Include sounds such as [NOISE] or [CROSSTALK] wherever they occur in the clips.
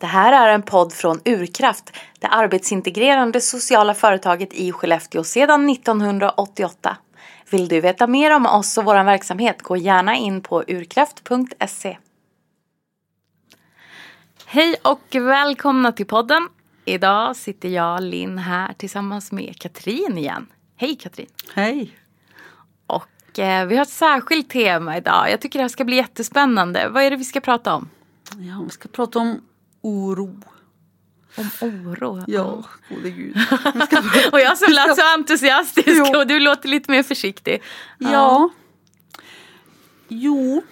Det här är en podd från Urkraft, det arbetsintegrerande sociala företaget i Skellefteå sedan 1988. Vill du veta mer om oss och vår verksamhet, gå gärna in på urkraft.se. Hej och välkomna till podden. Idag sitter jag, Linn, här tillsammans med Katrin igen. Hej Katrin! Hej! Och eh, vi har ett särskilt tema idag. Jag tycker det här ska bli jättespännande. Vad är det vi ska prata om? Ja, vi ska prata om oro. Om oro? Ja, gode gud. [LAUGHS] och jag som lät så entusiastisk jo. och du låter lite mer försiktig. Ja. ja. Jo.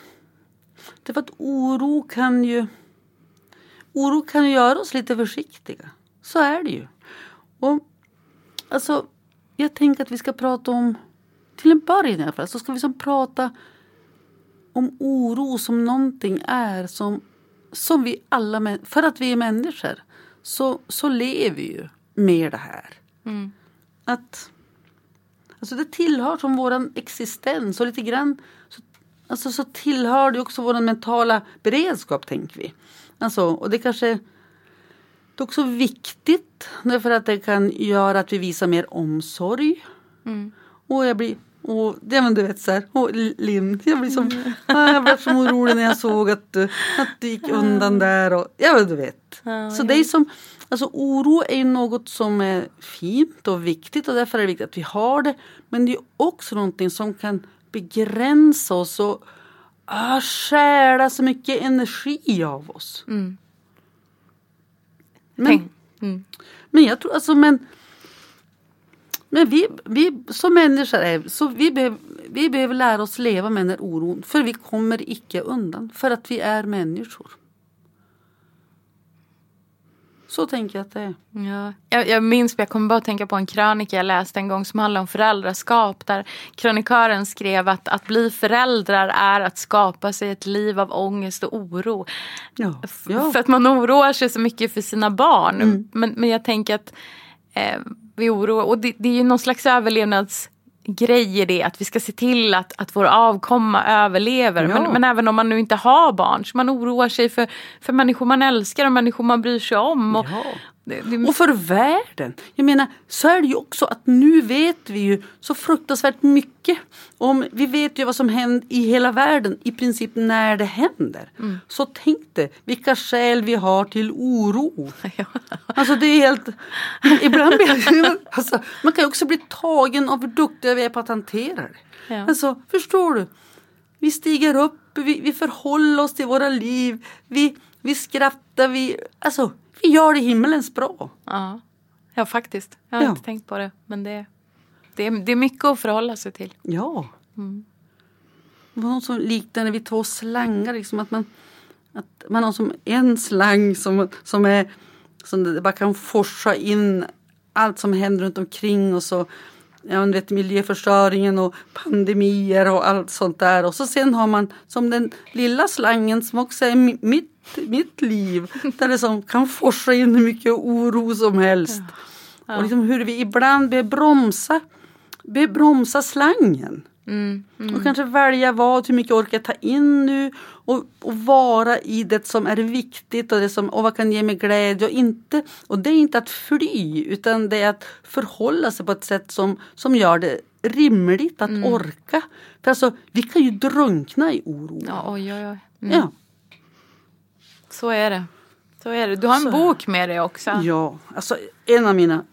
Därför att oro kan ju Oro kan ju göra oss lite försiktiga. Så är det ju. Och alltså, jag tänker att vi ska prata om, till en början i alla fall, så ska vi som prata om oro som någonting är som, som vi alla, för att vi är människor, så, så lever vi ju med det här. Mm. Att, alltså det tillhör som våran existens och lite grann så, alltså så tillhör det också våran mentala beredskap tänker vi. Alltså, och det kanske det är också viktigt därför att det kan göra att vi visar mer omsorg. Mm. Och jag blir och det men du vet så här, och Linn, jag blir som, jag blev så orolig när jag såg att, att du gick undan där och ja men du vet. Ja, så ja. det är som, alltså oro är något som är fint och viktigt och därför är det viktigt att vi har det. Men det är också någonting som kan begränsa oss och ah, stjäla så mycket energi av oss. Mm. Men, mm. men jag tror alltså men men vi, vi som människor är, så vi, behöv, vi behöver lära oss leva med den här oron. För vi kommer icke undan. För att vi är människor. Så tänker jag att det är. Ja. Jag, jag minns, jag kommer bara att tänka på en krönika jag läste en gång som handlade om föräldraskap. Där kronikören skrev att att bli föräldrar är att skapa sig ett liv av ångest och oro. Ja. Ja. För att man oroar sig så mycket för sina barn. Mm. Men, men jag tänker att eh, vi oroar, och det, det är ju någon slags överlevnads grej i det att vi ska se till att, att vår avkomma överlever. Ja. Men, men, även om man nu inte har barn så man oroar sig för, för människor man älskar och människor man bryr sig om. Och, ja. Och för världen. Jag menar, så är det ju också att nu vet vi ju så fruktansvärt mycket. Om, vi vet ju vad som händer i hela världen i princip när det händer. Mm. Så tänk dig vilka skäl vi har till oro. [LAUGHS] Ja. Alltså det är helt... Ibland blir alltså, Man kan ju också bli tagen av hur duktiga vi är på att hantera det. Ja. Alltså, förstår du? Vi stiger upp, vi, vi förhåller oss till våra liv, vi, vi skrattar, vi... Alltså, vi gör det himmelens bra. Ja, ja faktiskt. Jag har ja. inte tänkt på det. Men det, det, är, det är mycket att förhålla sig till. Ja. Mm. Det var något som liknade vid två slangar. Liksom att man, att man har som en slang som, som, är, som bara kan forsa in allt som händer runt omkring och så ja, vet, miljöförstöringen och pandemier och allt sånt där. Och så sen har man som den lilla slangen som också är mitt, mitt liv. Där det som kan forsa in hur mycket oro som helst. Ja. Ja. Och liksom hur vi ibland behöver bromsa, behöver bromsa slangen. Mm, mm. Och kanske välja vad, hur mycket orkar jag ta in nu och, och, vara i det som är viktigt och det som och vad kan ge mig glädje och inte. Och det är inte att fly utan det är att förhålla sig på ett sätt som, som gör det rimligt att mm. orka. För alltså vi kan ju drunkna i oro. Ja, oj, oj, oj. Mm. Ja. Så är det. Så är det. Du har en Så. bok med dig också. Ja, alltså en av mina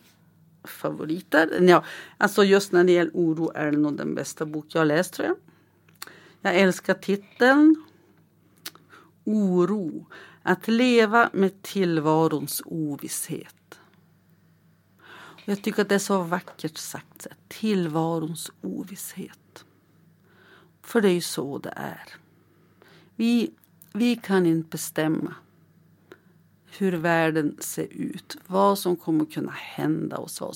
favoriter. Ja, alltså just när det gäller oro är det nog den bästa bok jag har läst tror jag. Jag älskar titeln. Oro. Att leva med tillvarons ovisshet. Jag tycker att det är så vackert sagt. Tillvarons ovisshet. För det är ju så det är. Vi, vi kan inte bestämma hur världen ser ut. Vad som kommer kunna hända som,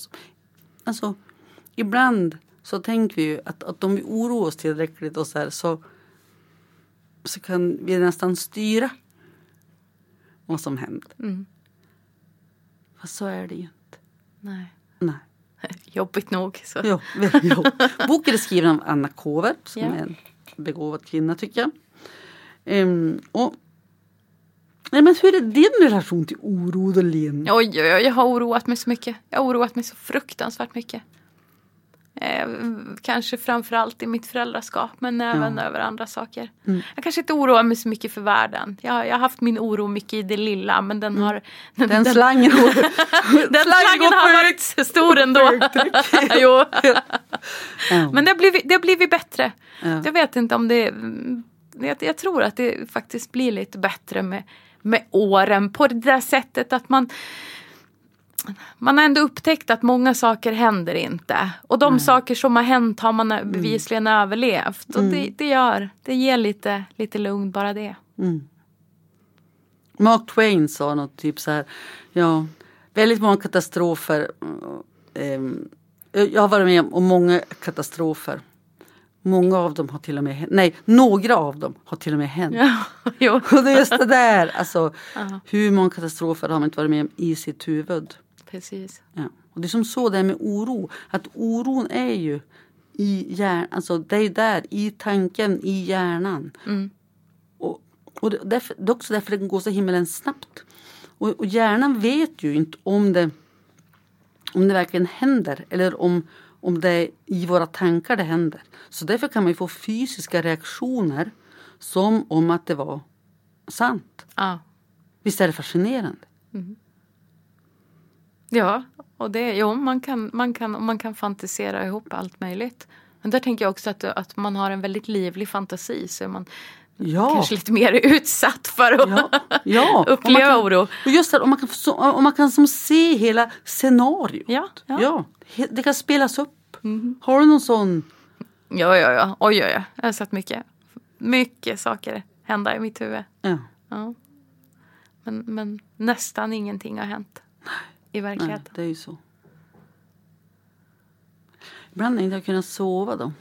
alltså, ibland så tänker vi ju att, att om vi oroar oss tillräckligt och så, här, så, så kan vi nästan styra vad som händer. Mm. Fast så är det ju inte. Nej. Nej. [LAUGHS] Jobbigt nog. Så. Jo, jo. [LAUGHS] Boken är skriven av Anna Kåvert som ja. är en begåvad kvinna tycker jag. Um, och Nej, men hur är din relation till oro då, Linn? Oj, oj, oj, jag har oroat mig så mycket. Jag har oroat mig så fruktansvärt mycket. Eh, kanske framförallt i mitt föräldraskap men även Ja. över andra saker. Mm. Jag kanske inte oroar mig så mycket för världen. Jag, jag har haft min oro mycket i det lilla men den har... Mm. Den slangen. [LAUGHS] den slangen slangen går har varit stor ändå. [LAUGHS] jo. Ja. Men det har blivit, det har blivit bättre. Ja. Jag vet inte om det... Jag, jag tror att det faktiskt blir lite bättre med, med åren på det där sättet att man man har ändå upptäckt att många saker händer inte. Och de saker som har hänt har man bevisligen överlevt. Och det, det gör, det ger lite, lite lugn bara det. Mark Twain sa något typ så här. Ja, väldigt många katastrofer. ehm, jag har varit med om många katastrofer. Många av dem har till och med. Nej, några av dem har till och med hänt. Ja. [LAUGHS] Och det är just det där. Alltså, hur många katastrofer har man inte varit med om i sitt huvud? Precis. Ja. Och det är som så det är med oro. Att oron är ju i hjärnan. Alltså det är där i tanken, i hjärnan. Mm. Och, och det, därför, det är också därför det går så himlen snabbt. Och, och hjärnan vet ju inte om det, om det verkligen händer. Eller om, om det är i våra tankar det händer. Så därför kan man få fysiska reaktioner. Som om att det var sant. Ja. Visst är det fascinerande? Ja, och det, jo, man kan, man, kan, man kan fantisera ihop allt möjligt. Men där tänker jag också att, att man har en väldigt livlig fantasi så man Ja. kanske lite mer utsatt för att Ja, ja. [LAUGHS] uppleva kan, oro. Och just det, om man kan, om man kan som se hela scenariot. Ja, ja. Ja det kan spelas upp. Har du någon sån? Ja, ja, ja. Oj, oj, oj. Jag har sett mycket, mycket saker hända i mitt huvud. Ja. Ja. Men, men nästan ingenting har hänt i Nej, verkligheten. det är ju så. Ibland har jag inte kunnat sova då.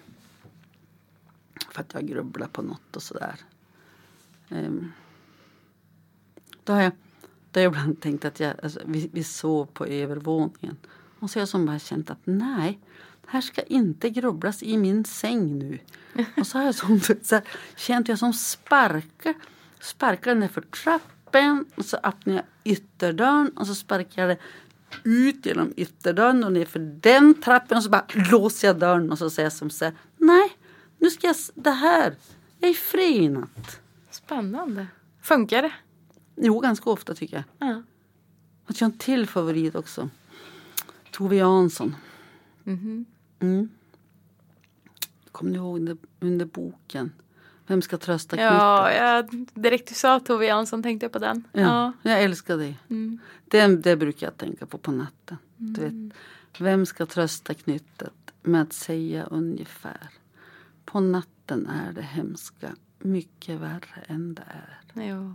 För att jag grubblar på något och sådär. Ehm, då har jag, då har jag ibland tänkt att jag, alltså, vi, vi sov på övervåningen. Och så har jag som bara känt att nej, här ska inte grubblas i min säng nu. Och så har jag som, [LAUGHS] så här, känt jag som sparkar, sparkar den för trappen och så öppnar jag ytterdörren och så sparkar jag det ut genom ytterdörren och ner för den trappen och så bara låser jag dörren och så säger jag som så här, nej, nu ska jag, det här, jag är fri i natt. Spännande. Funkar det? Jo, ganska ofta tycker jag. Ja. Att jag har en till favorit också. Tove Jansson. Mhm. Mm. Kommer ni ihåg under, under boken? Vem ska trösta knyttet? Ja, jag, direkt du sa Tove Jansson tänkte jag på den. Ja, Ja. Jag älskar det. Mm. det. Det brukar jag tänka på på natten. Du vet, vem ska trösta knyttet med att säga ungefär? På natten är det hemska mycket värre än det är. Jo.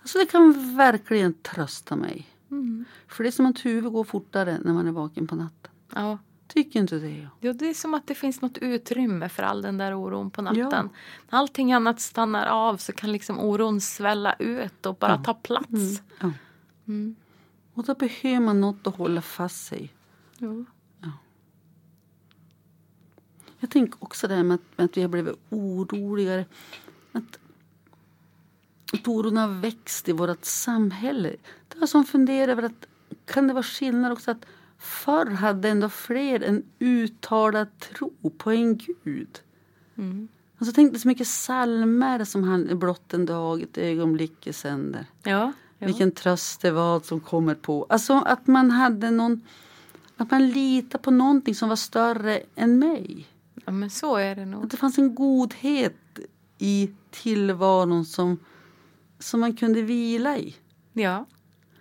Alltså det kan verkligen trösta mig. Mm. För det är som att huvudet går fortare när man är vaken på natten. Ja. Tycker inte det? Jo, det är som att det finns något utrymme för all den där oron på natten. Ja. När allting annat stannar av så kan liksom oron svälla ut och bara Ja. ta plats. Ja. Mm. Och då behöver man något att hålla fast sig. Jo. Jag tänker också det här med att, med att vi har blivit oroligare. Att, att oron har växt i vårt samhälle. Det var som funderar över att kan det vara skillnad också att förr hade ändå fler en uttalad tro på en gud. Mm. Och så tänkte så mycket salmer som han blott en dag, ett ögonblick sänder. Ja. Jo. Vilken tröst det var som kommer på. Alltså att man hade någon, att man litade på någonting som var större än mig. Ja, men så är det Att nog. det fanns en godhet i tillvaron som, som man kunde vila i. Ja.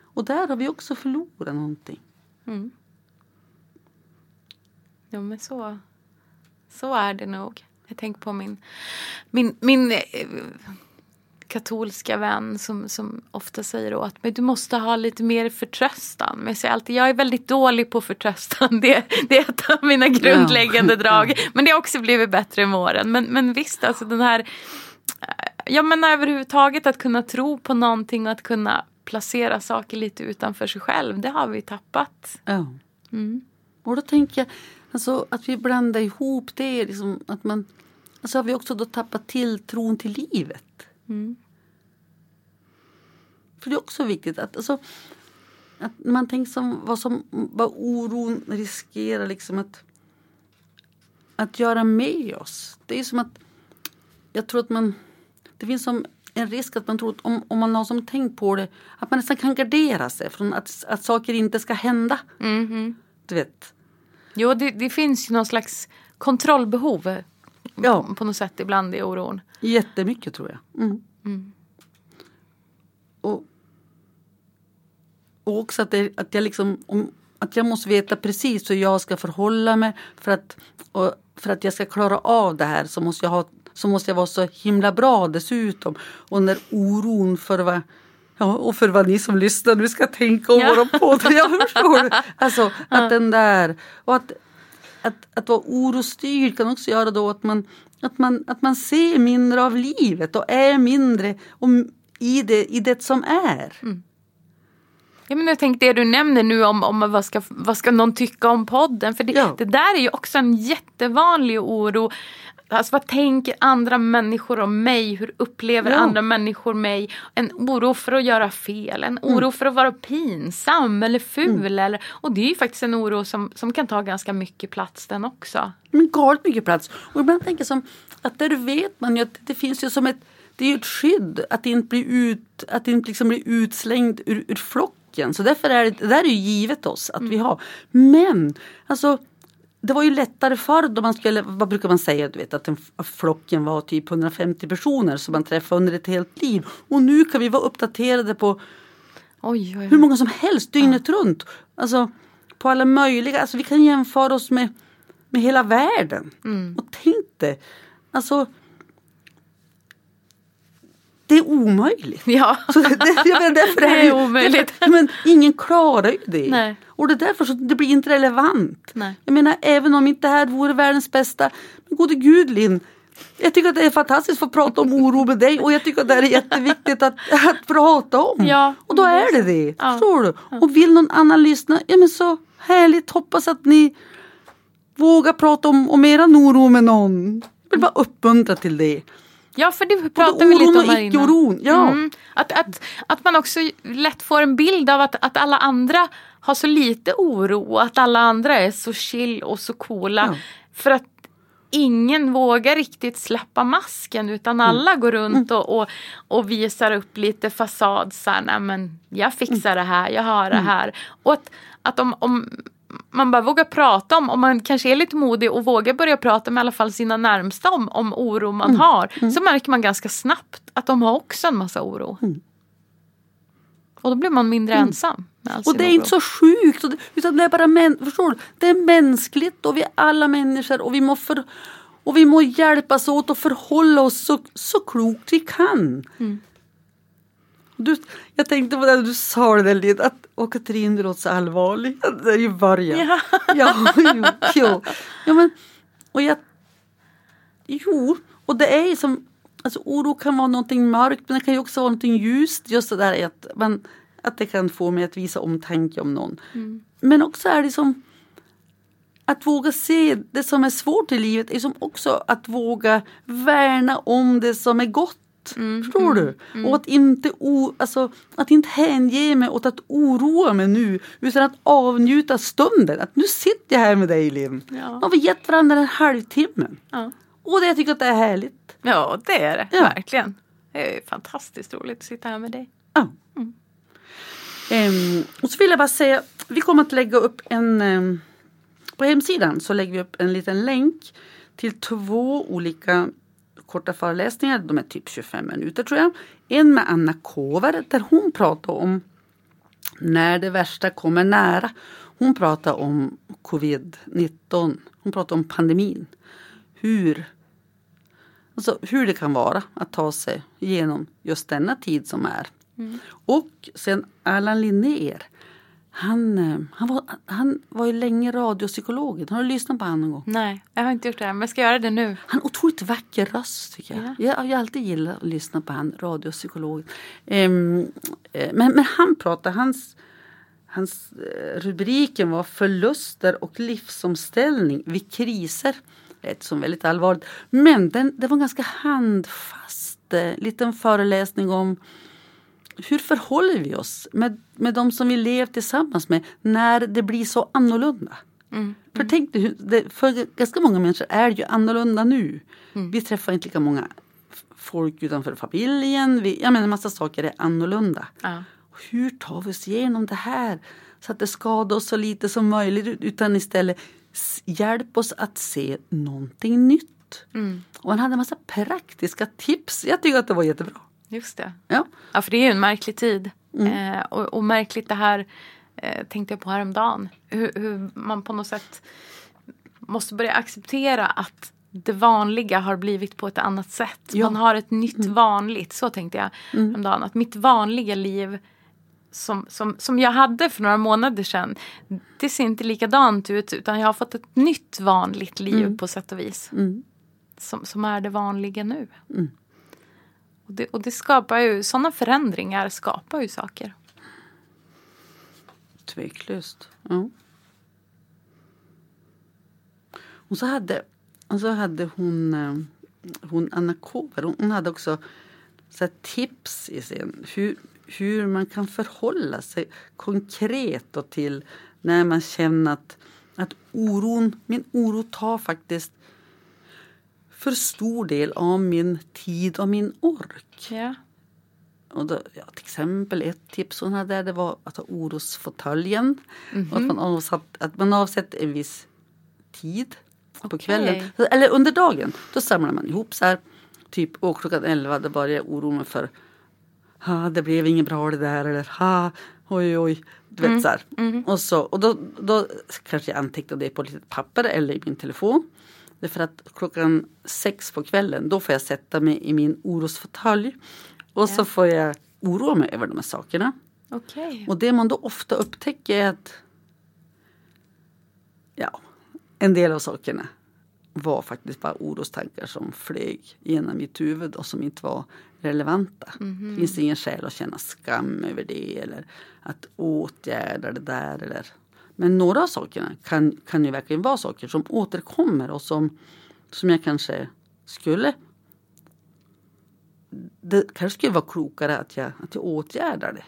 Och där har vi också förlorat någonting. Mm. Jo, men så, så är det nog. Jag tänker på min, min, min eh, katolska vän som, som ofta säger åt mig du måste ha lite mer förtröstan. Men jag säger alltid jag är väldigt dålig på förtröstan. [LAUGHS] Det, det är ett av mina grundläggande [LAUGHS] drag. Men det har också blivit bättre med åren. Men, men visst, alltså den här Ja men överhuvudtaget att kunna tro på någonting och att kunna placera saker lite utanför sig själv. Det har vi tappat. Ja. Mm. Och då tänker jag alltså, att vi blandar ihop det. Liksom, att man, alltså har vi också då tappat tilltron till livet. Mm. För det är också viktigt att, alltså, att man tänker som vad, som, vad oron riskerar liksom att, att göra med oss. Det är som att jag tror att man, det finns som en risk att man tror att om, om man har som tänkt på det att man nästan kan gardera sig från att, att saker inte ska hända. Mhm. Du vet. Jo, det, det finns ju någon slags kontrollbehov Ja. på något sätt ibland i oron. Jättemycket tror jag. Mm. Mm. Och, och också att, det, att jag liksom om, att jag måste veta precis hur jag ska förhålla mig för att, och för att jag ska klara av det här så måste jag, ha, så måste jag vara så himla bra dessutom. Och när oron för vad Ja, och för vad ni som lyssnar nu ska tänka om Ja. våra poddar. Jag förstår. [LAUGHS] Alltså att den där och att, att, att vara orostyrd kan också göra då att man, att, man, att man ser mindre av livet och är mindre om, i, det, i det som är. Ja, men jag tänkte det du nämner nu om, om vad, ska, vad ska någon tycka om podden. För det, Ja. det där är ju också en jättevanlig oro. Alltså vad tänker andra människor om mig? Hur upplever Ja. andra människor mig? En oro för att göra fel, en oro för att vara pinsam eller ful. Eller, och det är ju faktiskt en oro som, som kan ta ganska mycket plats den också. Men galet mycket plats. Och ibland tänker jag som att där vet man ju att det finns ju som ett det är ju ett skydd att inte bli, ut, att inte liksom bli utslängd ur, ur flocken. Så därför är det, det där är ju givet oss att vi har. Men alltså det var ju lättare förr då man skulle, vad brukar man säga, du vet att att flocken var typ 150 personer som man träffade under ett helt liv. Och nu kan vi vara uppdaterade på Oj, oj, hur oj. många som helst dygnet runt. Alltså på alla möjliga, alltså vi kan jämföra oss med, med hela världen. Och tänk det, alltså det är omöjligt. Ja. Så det, menar, därför Det är omöjligt. Därför, men ingen klarar ju det. Nej. Och det är därför så det blir inte relevant. Nej. Jag menar även om inte det här vore världens bästa. Men gode gud Linn. Jag tycker att det är fantastiskt att få prata om oro med dig och jag tycker att det här är jätteviktigt att, att prata om. Ja, och då det är det det. Ja. Förstår du? Och vill någon annan lyssna, ja men så härligt. Hoppas att ni vågar prata om, om eran oro med någon. Jag vill bara uppmuntra till det. Ja, för det pratade vi lite oron om här innan. icke-oron. Ja. Mm. Att, att, att man också lätt får en bild av att, att alla andra har så lite oro och att alla andra är så chill och så coola. Ja. För att ingen vågar riktigt släppa masken utan Mm. alla går runt och, och, och visar upp lite fasad. Så här, "Nej, men jag fixar det här, jag har det Mm. här. Och att, att om, om man bara vågar prata om, om man kanske är lite modig och vågar börja prata med i alla fall sina närmsta om, om oro man Mm. har. Så märker man ganska snabbt att de har också en massa oro. Mm. Och då blir man mindre ensam. Med all Och det är oro. inte så sjukt. Utan det är bara män, förstår du? Det är mänskligt och vi är alla människor och vi må, för, och vi må hjälpas åt och förhålla oss så, så klokt vi kan. Mm. Du, jag tänkte på det du sa det där att och Katrin du låter så allvarlig. Det är ju början. Ja. [LAUGHS] ja, jo, jo. Ja, men, och jag, jo, och det är ju som, alltså oro kan vara någonting mörkt men det kan ju också vara någonting ljust. Just det där att, man, att det kan få mig att visa omtanke om någon. Men också är det som att våga se det som är svårt i livet är som också att våga värna om det som är gott. Förstår du? Och att inte, o, alltså, att inte hänge mig åt att oroa mig nu utan att avnjuta stunden. Att nu sitter jag här med dig Linn. Ja. Har vi gett varandra en halvtimme. Ja. Och det, jag tycker att det är härligt. ja, det är det. Ja. Verkligen. Det är fantastiskt roligt att sitta här med dig. Ja. Ehm, och så vill jag bara säga, vi kommer att lägga upp en, ehm, på hemsidan så lägger vi upp en liten länk till två olika korta föreläsningar. De är typ 25 minuter tror jag. En med Anna Kover där hon pratar om när det värsta kommer nära. Hon pratar om covid-19. Hon pratar om pandemin. Hur, alltså hur det kan vara att ta sig igenom just denna tid som är. Och sen Allan Linnér. Han, eh, han, var, han var ju länge radiopsykolog. Har du lyssnat på honom någon gång? Nej, jag har inte gjort det här, men jag ska göra det nu. Han har otroligt vacker röst tycker jag. Ja. Jag, jag har alltid gillat att lyssna på han, radiopsykolog. Ehm, eh, men, men han pratar, hans, hans eh, rubriken var förluster och livsomställning vid kriser. Det som väldigt allvarligt. Men den, det var en ganska handfast liten föreläsning om hur förhåller vi oss med, med de som vi lever tillsammans med när det blir så annorlunda? Mm. För tänk dig, för ganska många människor är ju annorlunda nu. Mm. Vi träffar inte lika många folk utanför familjen. Vi, jag menar, en massa saker är annorlunda. Ja. Hur tar vi oss igenom det här så att det skadar oss så lite som möjligt utan istället hjälp oss att se någonting nytt. Mm. Och han hade en massa praktiska tips. Jag tycker att det var jättebra. Just det. Ja. Ja, för det är ju en märklig tid. Eh, och, och märkligt det här eh, tänkte jag på häromdagen. Hur, hur man på något sätt måste börja acceptera att det vanliga har blivit på ett annat sätt. Ja. Man har ett nytt vanligt. Så tänkte jag häromdagen. Att mitt vanliga liv som, som, som jag hade för några månader sedan. Det ser inte likadant ut utan jag har fått ett nytt vanligt liv på sätt och vis. Mm. Som, som är det vanliga nu. Mm. Och det, och det skapar ju, sådana förändringar skapar ju saker. Tveklöst. Ja. Och så hade, och så hade hon, eh, hon Anna Kåber, hon, hade också så här tips i sin, hur, hur man kan förhålla sig konkret och till när man känner att, att oron, min oro tar faktiskt för stor del av min tid och min ork. Ja. Och då, ja, till exempel ett tips hon hade det var att ha orosfåtöljen. Mhm. Och att, man avsatt, att man avsätter en viss tid på Okej. kvällen. Eller under dagen. Då samlar man ihop så här. Typ och klockan 11 då börjar jag oroa mig för ha, det blev inget bra det där eller ha, oj oj. Du vet så här. Och, så, och då, då kanske jag antecknar det på ett litet papper eller i min telefon. Därför att klockan sex på kvällen då får jag sätta mig i min orosfåtölj. Och så får jag oroa mig över de här sakerna. Okej. Och det man då ofta upptäcker är att ja, en del av sakerna var faktiskt bara orostankar som flög genom mitt huvud och som inte var relevanta. Det finns ingen skäl att känna skam över det eller att åtgärda det där. Eller. Men några av sakerna kan, kan ju verkligen vara saker som återkommer och som, som jag kanske skulle det kanske skulle vara klokare att jag, att jag åtgärdar det.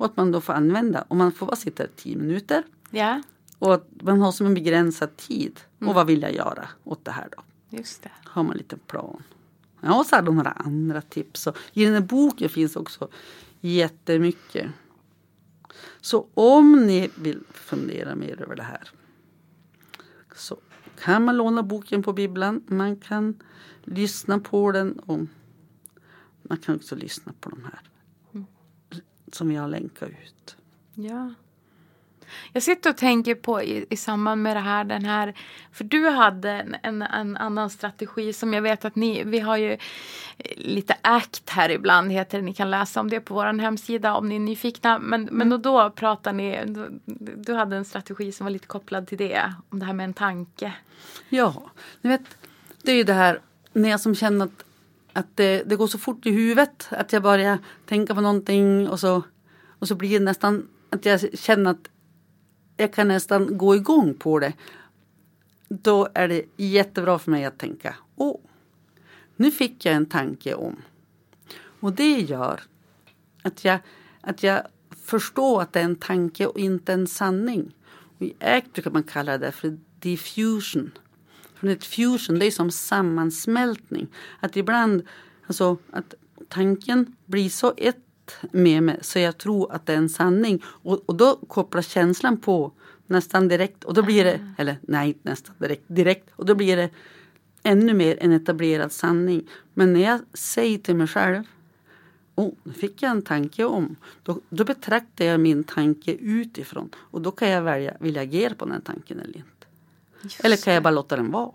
Och att man då får använda, och man får bara sitta i tio minuter. Ja, Och att man har som en begränsad tid. Och vad vill jag göra åt det här då? just det. Har man en liten plan. Ja, och så hade de några andra tips. Och I den här boken finns också jättemycket. Så om ni vill fundera mer över det här. Så kan man låna boken på bibblan. Man kan lyssna på den. Och man kan också lyssna på de här. Som vi har länkat ut. Ja. Jag sitter och tänker på i, i samband med det här, den här, för du hade en, en, en annan strategi som jag vet att ni, vi har ju eh, lite ACT här ibland heter det, ni kan läsa om det på vår hemsida om ni är nyfikna. Men, men och då pratar ni, du, du hade en strategi som var lite kopplad till det, om det här med en tanke. Ja, ni vet, det är ju det här när jag som känner att, att det, det går så fort i huvudet att jag börjar tänka på någonting och så, och så blir det nästan att jag känner att jag kan nästan gå igång på det. Då är det jättebra för mig att tänka, åh, nu fick jag en tanke om. Och det gör att jag, att jag förstår att det är en tanke och inte en sanning. Och I ACT brukar man kalla det för diffusion. För ett fusion det är som sammansmältning. Att ibland, alltså att tanken blir så ett med mig så jag tror att det är en sanning. Och, och då kopplar känslan på nästan direkt. Och då blir det, eller nej nästan direkt, direkt. Och då blir det ännu mer en etablerad sanning. Men när jag säger till mig själv Oh, nu fick jag en tanke om. Då, då betraktar jag min tanke utifrån. Och då kan jag välja, vill jag agera på den tanken eller inte. Just Eller kan jag bara låta den vara?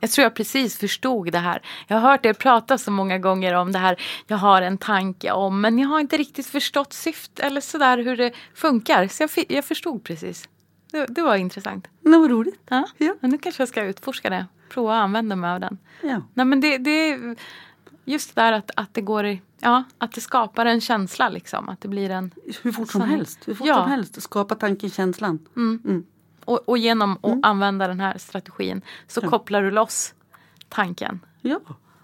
Jag tror jag precis förstod det här. Jag har hört er prata så många gånger om det här. Jag har en tanke om, men jag har inte riktigt förstått syfte eller sådär hur det funkar. Så jag, jag förstod precis. Det, det var intressant. Det var roligt. Ja. Ja. Nu kanske jag ska utforska det. Prova att använda mig av den. Ja. Nej men det, det är just det där att, att det går i, ja, att det skapar en känsla liksom. Att det blir en, Hur fort som helst. Hur fort Ja. som helst. Skapa tanken, känslan. Mm. Och, och genom att använda den här strategin så kopplar du loss tanken. Ja.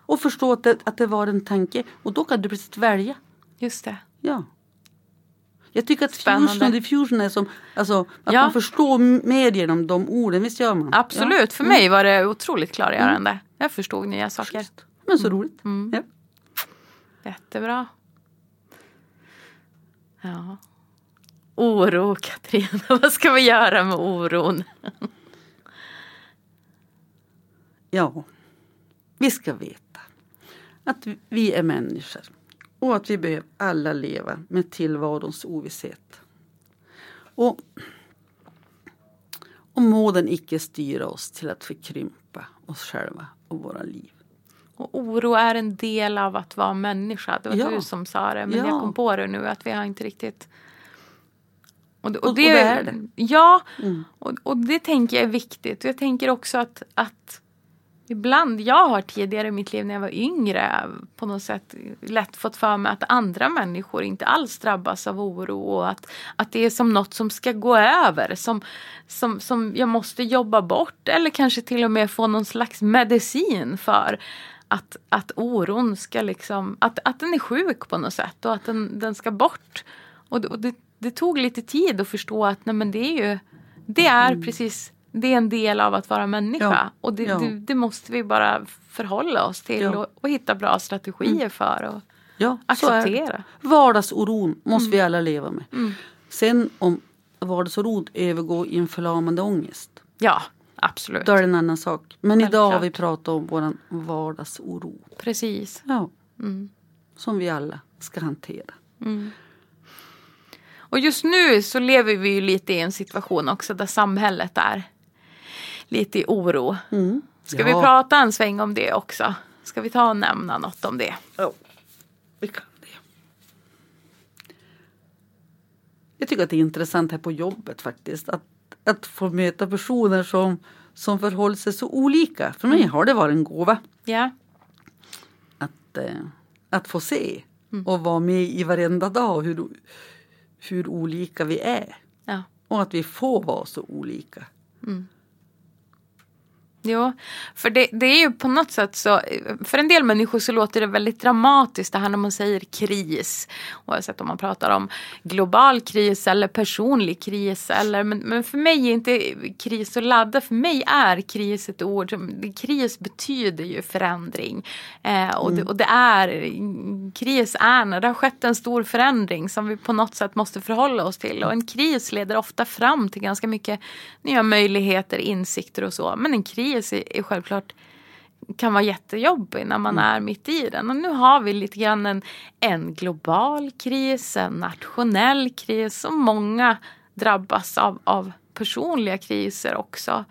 Och förstå att det, att det var en tanke. Och då kan du precis välja. Just det. Ja. Jag tycker att Spännande. fusion och diffusion är som, alltså att Ja. man förstår mer genom de orden, visst gör man? Absolut, för mig var det otroligt klargörande. Jag förstod nya saker. Ja. Men så roligt. Mm. Ja. Jättebra. Ja. Oro, Katarina. [LAUGHS] Vad ska vi göra med oron? ja, vi ska veta att vi är människor och att vi behöver alla leva med tillvarons ovisshet. Och, och må den icke styra oss till att förkrympa oss själva och våra liv. Och oro är en del av att vara människa. Det var Ja. du som sa det. Men Ja. jag kom på det nu att vi har inte riktigt... Och, det- Och- och det är det. Ja, Mm. och, och det tänker jag är viktigt. Och jag tänker också att, att ibland, jag har tidigare i mitt liv när jag var yngre på något sätt lätt fått för mig att andra människor inte alls drabbas av oro och att, att det är som något som ska gå över. Som, som, som jag måste jobba bort eller kanske till och med få någon slags medicin för. Att, att oron ska liksom, att, att den är sjuk på något sätt och att den, den ska bort. Och, det- och det, det tog lite tid att förstå att nej men det är ju, det är precis, det är en del av att vara människa. Ja, Och det, ja. det, det måste vi bara förhålla oss till Ja. Mm. och, och hitta bra strategier för och Ja, acceptera. Vardagsoron måste vi alla leva med. Mm. Sen om vardagsoron övergår i en förlamande ångest. Ja, absolut. Då är det en annan sak. Men idag har vi Självklart. pratat om våran vardagsoro. Precis. Ja, Mm. som vi alla ska hantera. Och just nu så lever vi ju lite i en situation också där samhället är lite i oro. Mm. Ska vi prata en sväng om det också? Ska vi ta och nämna något om det? Ja, vi kan det. Jag tycker att det är intressant här på jobbet faktiskt. Att, att få möta personer som, som förhåller sig så olika. För mig har det varit en gåva Ja, att, eh, att få se och vara med i varenda dag hur, hur olika vi är. ja. Och att vi får vara så olika. Jo, för det, det är ju på något sätt så, för en del människor så låter det väldigt dramatiskt det här när man säger kris. Oavsett om man pratar om global kris eller personlig kris. Eller, men, men för mig är inte kris så laddat. För mig är kris ett ord som, kris betyder ju förändring. Eh, och, det, och det är, kris är när det har skett en stor förändring som vi på något sätt måste förhålla oss till. Och en kris leder ofta fram till ganska mycket nya möjligheter, insikter och så. Men en kris är, är självklart kan vara jättejobbig när man är mitt i den. Och nu har vi lite grann en, en global kris, en nationell kris och många drabbas av, av personliga kriser också.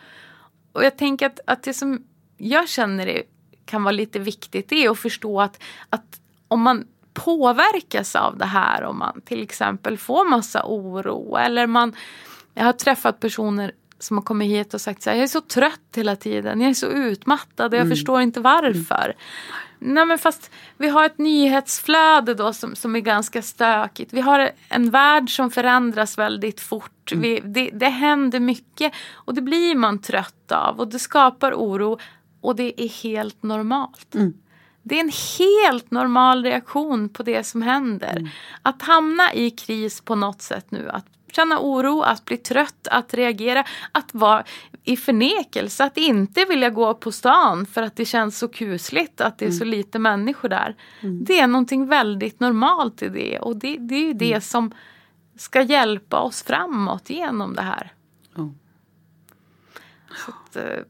Och jag tänker att, att det som jag känner är, kan vara lite viktigt är att förstå att, att om man påverkas av det här, om man till exempel får massa oro eller man jag har träffat personer som har kommit hit och sagt så här, jag är så trött hela tiden, jag är så utmattad och jag förstår inte varför. Nej men fast vi har ett nyhetsflöde då som, som är ganska stökigt. Vi har en värld som förändras väldigt fort. Vi, det, det händer mycket och det blir man trött av och det skapar oro och det är helt normalt. Det är en helt normal reaktion på det som händer. Att hamna i kris på något sätt nu, att känna oro, att bli trött, att reagera, att vara i förnekelse, att inte vilja gå på stan för att det känns så kusligt att det är så lite människor där. Det är någonting väldigt normalt i det och det, det är ju det som ska hjälpa oss framåt genom det här. Ja. Så att, eh,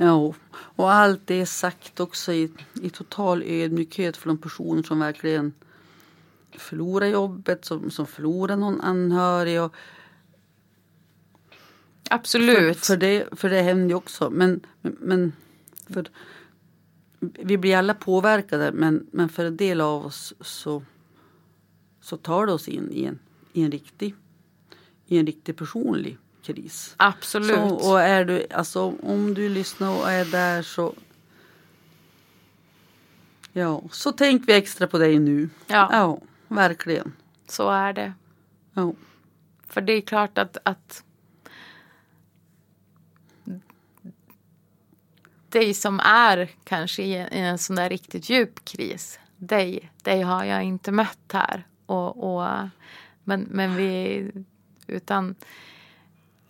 Ja, och allt det är sagt också i, i total ödmjukhet för de personer som verkligen förlorar jobbet, som, som förlorar någon anhörig. Och, absolut. För, för, det, för det händer ju också. Men, men, för, vi blir alla påverkade men, men för en del av oss så, så tar det oss in i en, i en, riktig, i en riktig personlig kris. absolut. Så, och är du, alltså, om du lyssnar och är där så Ja, så tänk vi extra på dig nu. Ja. ja verkligen. Så är det. Ja. För det är klart att, att dig som är kanske i en, sån där riktigt djup kris. dig, dig har jag inte mött här. Och, och, men, men vi, utan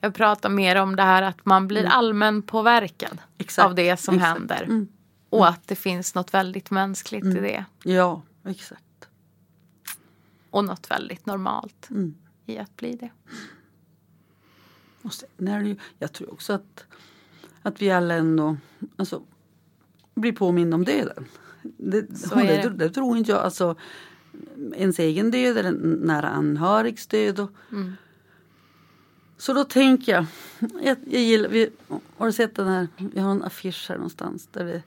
jag pratar mer om det här att man blir allmän påverkad Exakt, av det som exakt. händer. Mm. Och att det finns något väldigt mänskligt i det. Ja, exakt. Och något väldigt normalt Mm. i att bli det. Och sen är det ju, jag tror också att, att vi alla ändå alltså, blir påminna om döden. Det, det, det. det tror inte jag. Alltså, ens egen död eller en nära anhörigs död. Och, Mm. Så då tänker jag, jag, jag gillar, vi, har du sett den här, vi har en affisch här någonstans där det,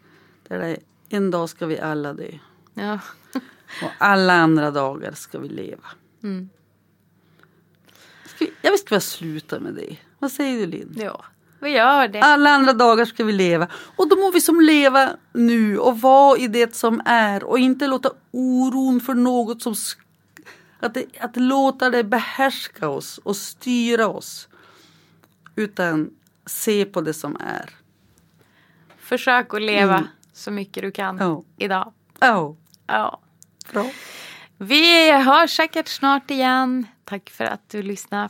där det är en dag ska vi alla dö Ja. Och alla andra dagar ska vi leva. Mm. Ska vi, jag ska vi sluta med det. Vad säger du Linn? ja, vi gör det. Alla andra dagar ska vi leva. Och då må vi som leva nu och vara i det som är och inte låta oron för något som att, det, att låta det behärska oss och styra oss. Utan se på det som är. Försök att leva Mm. så mycket du kan Ja. idag. Ja, Ja bra. Vi hörs säkert snart igen. Tack för att du lyssnade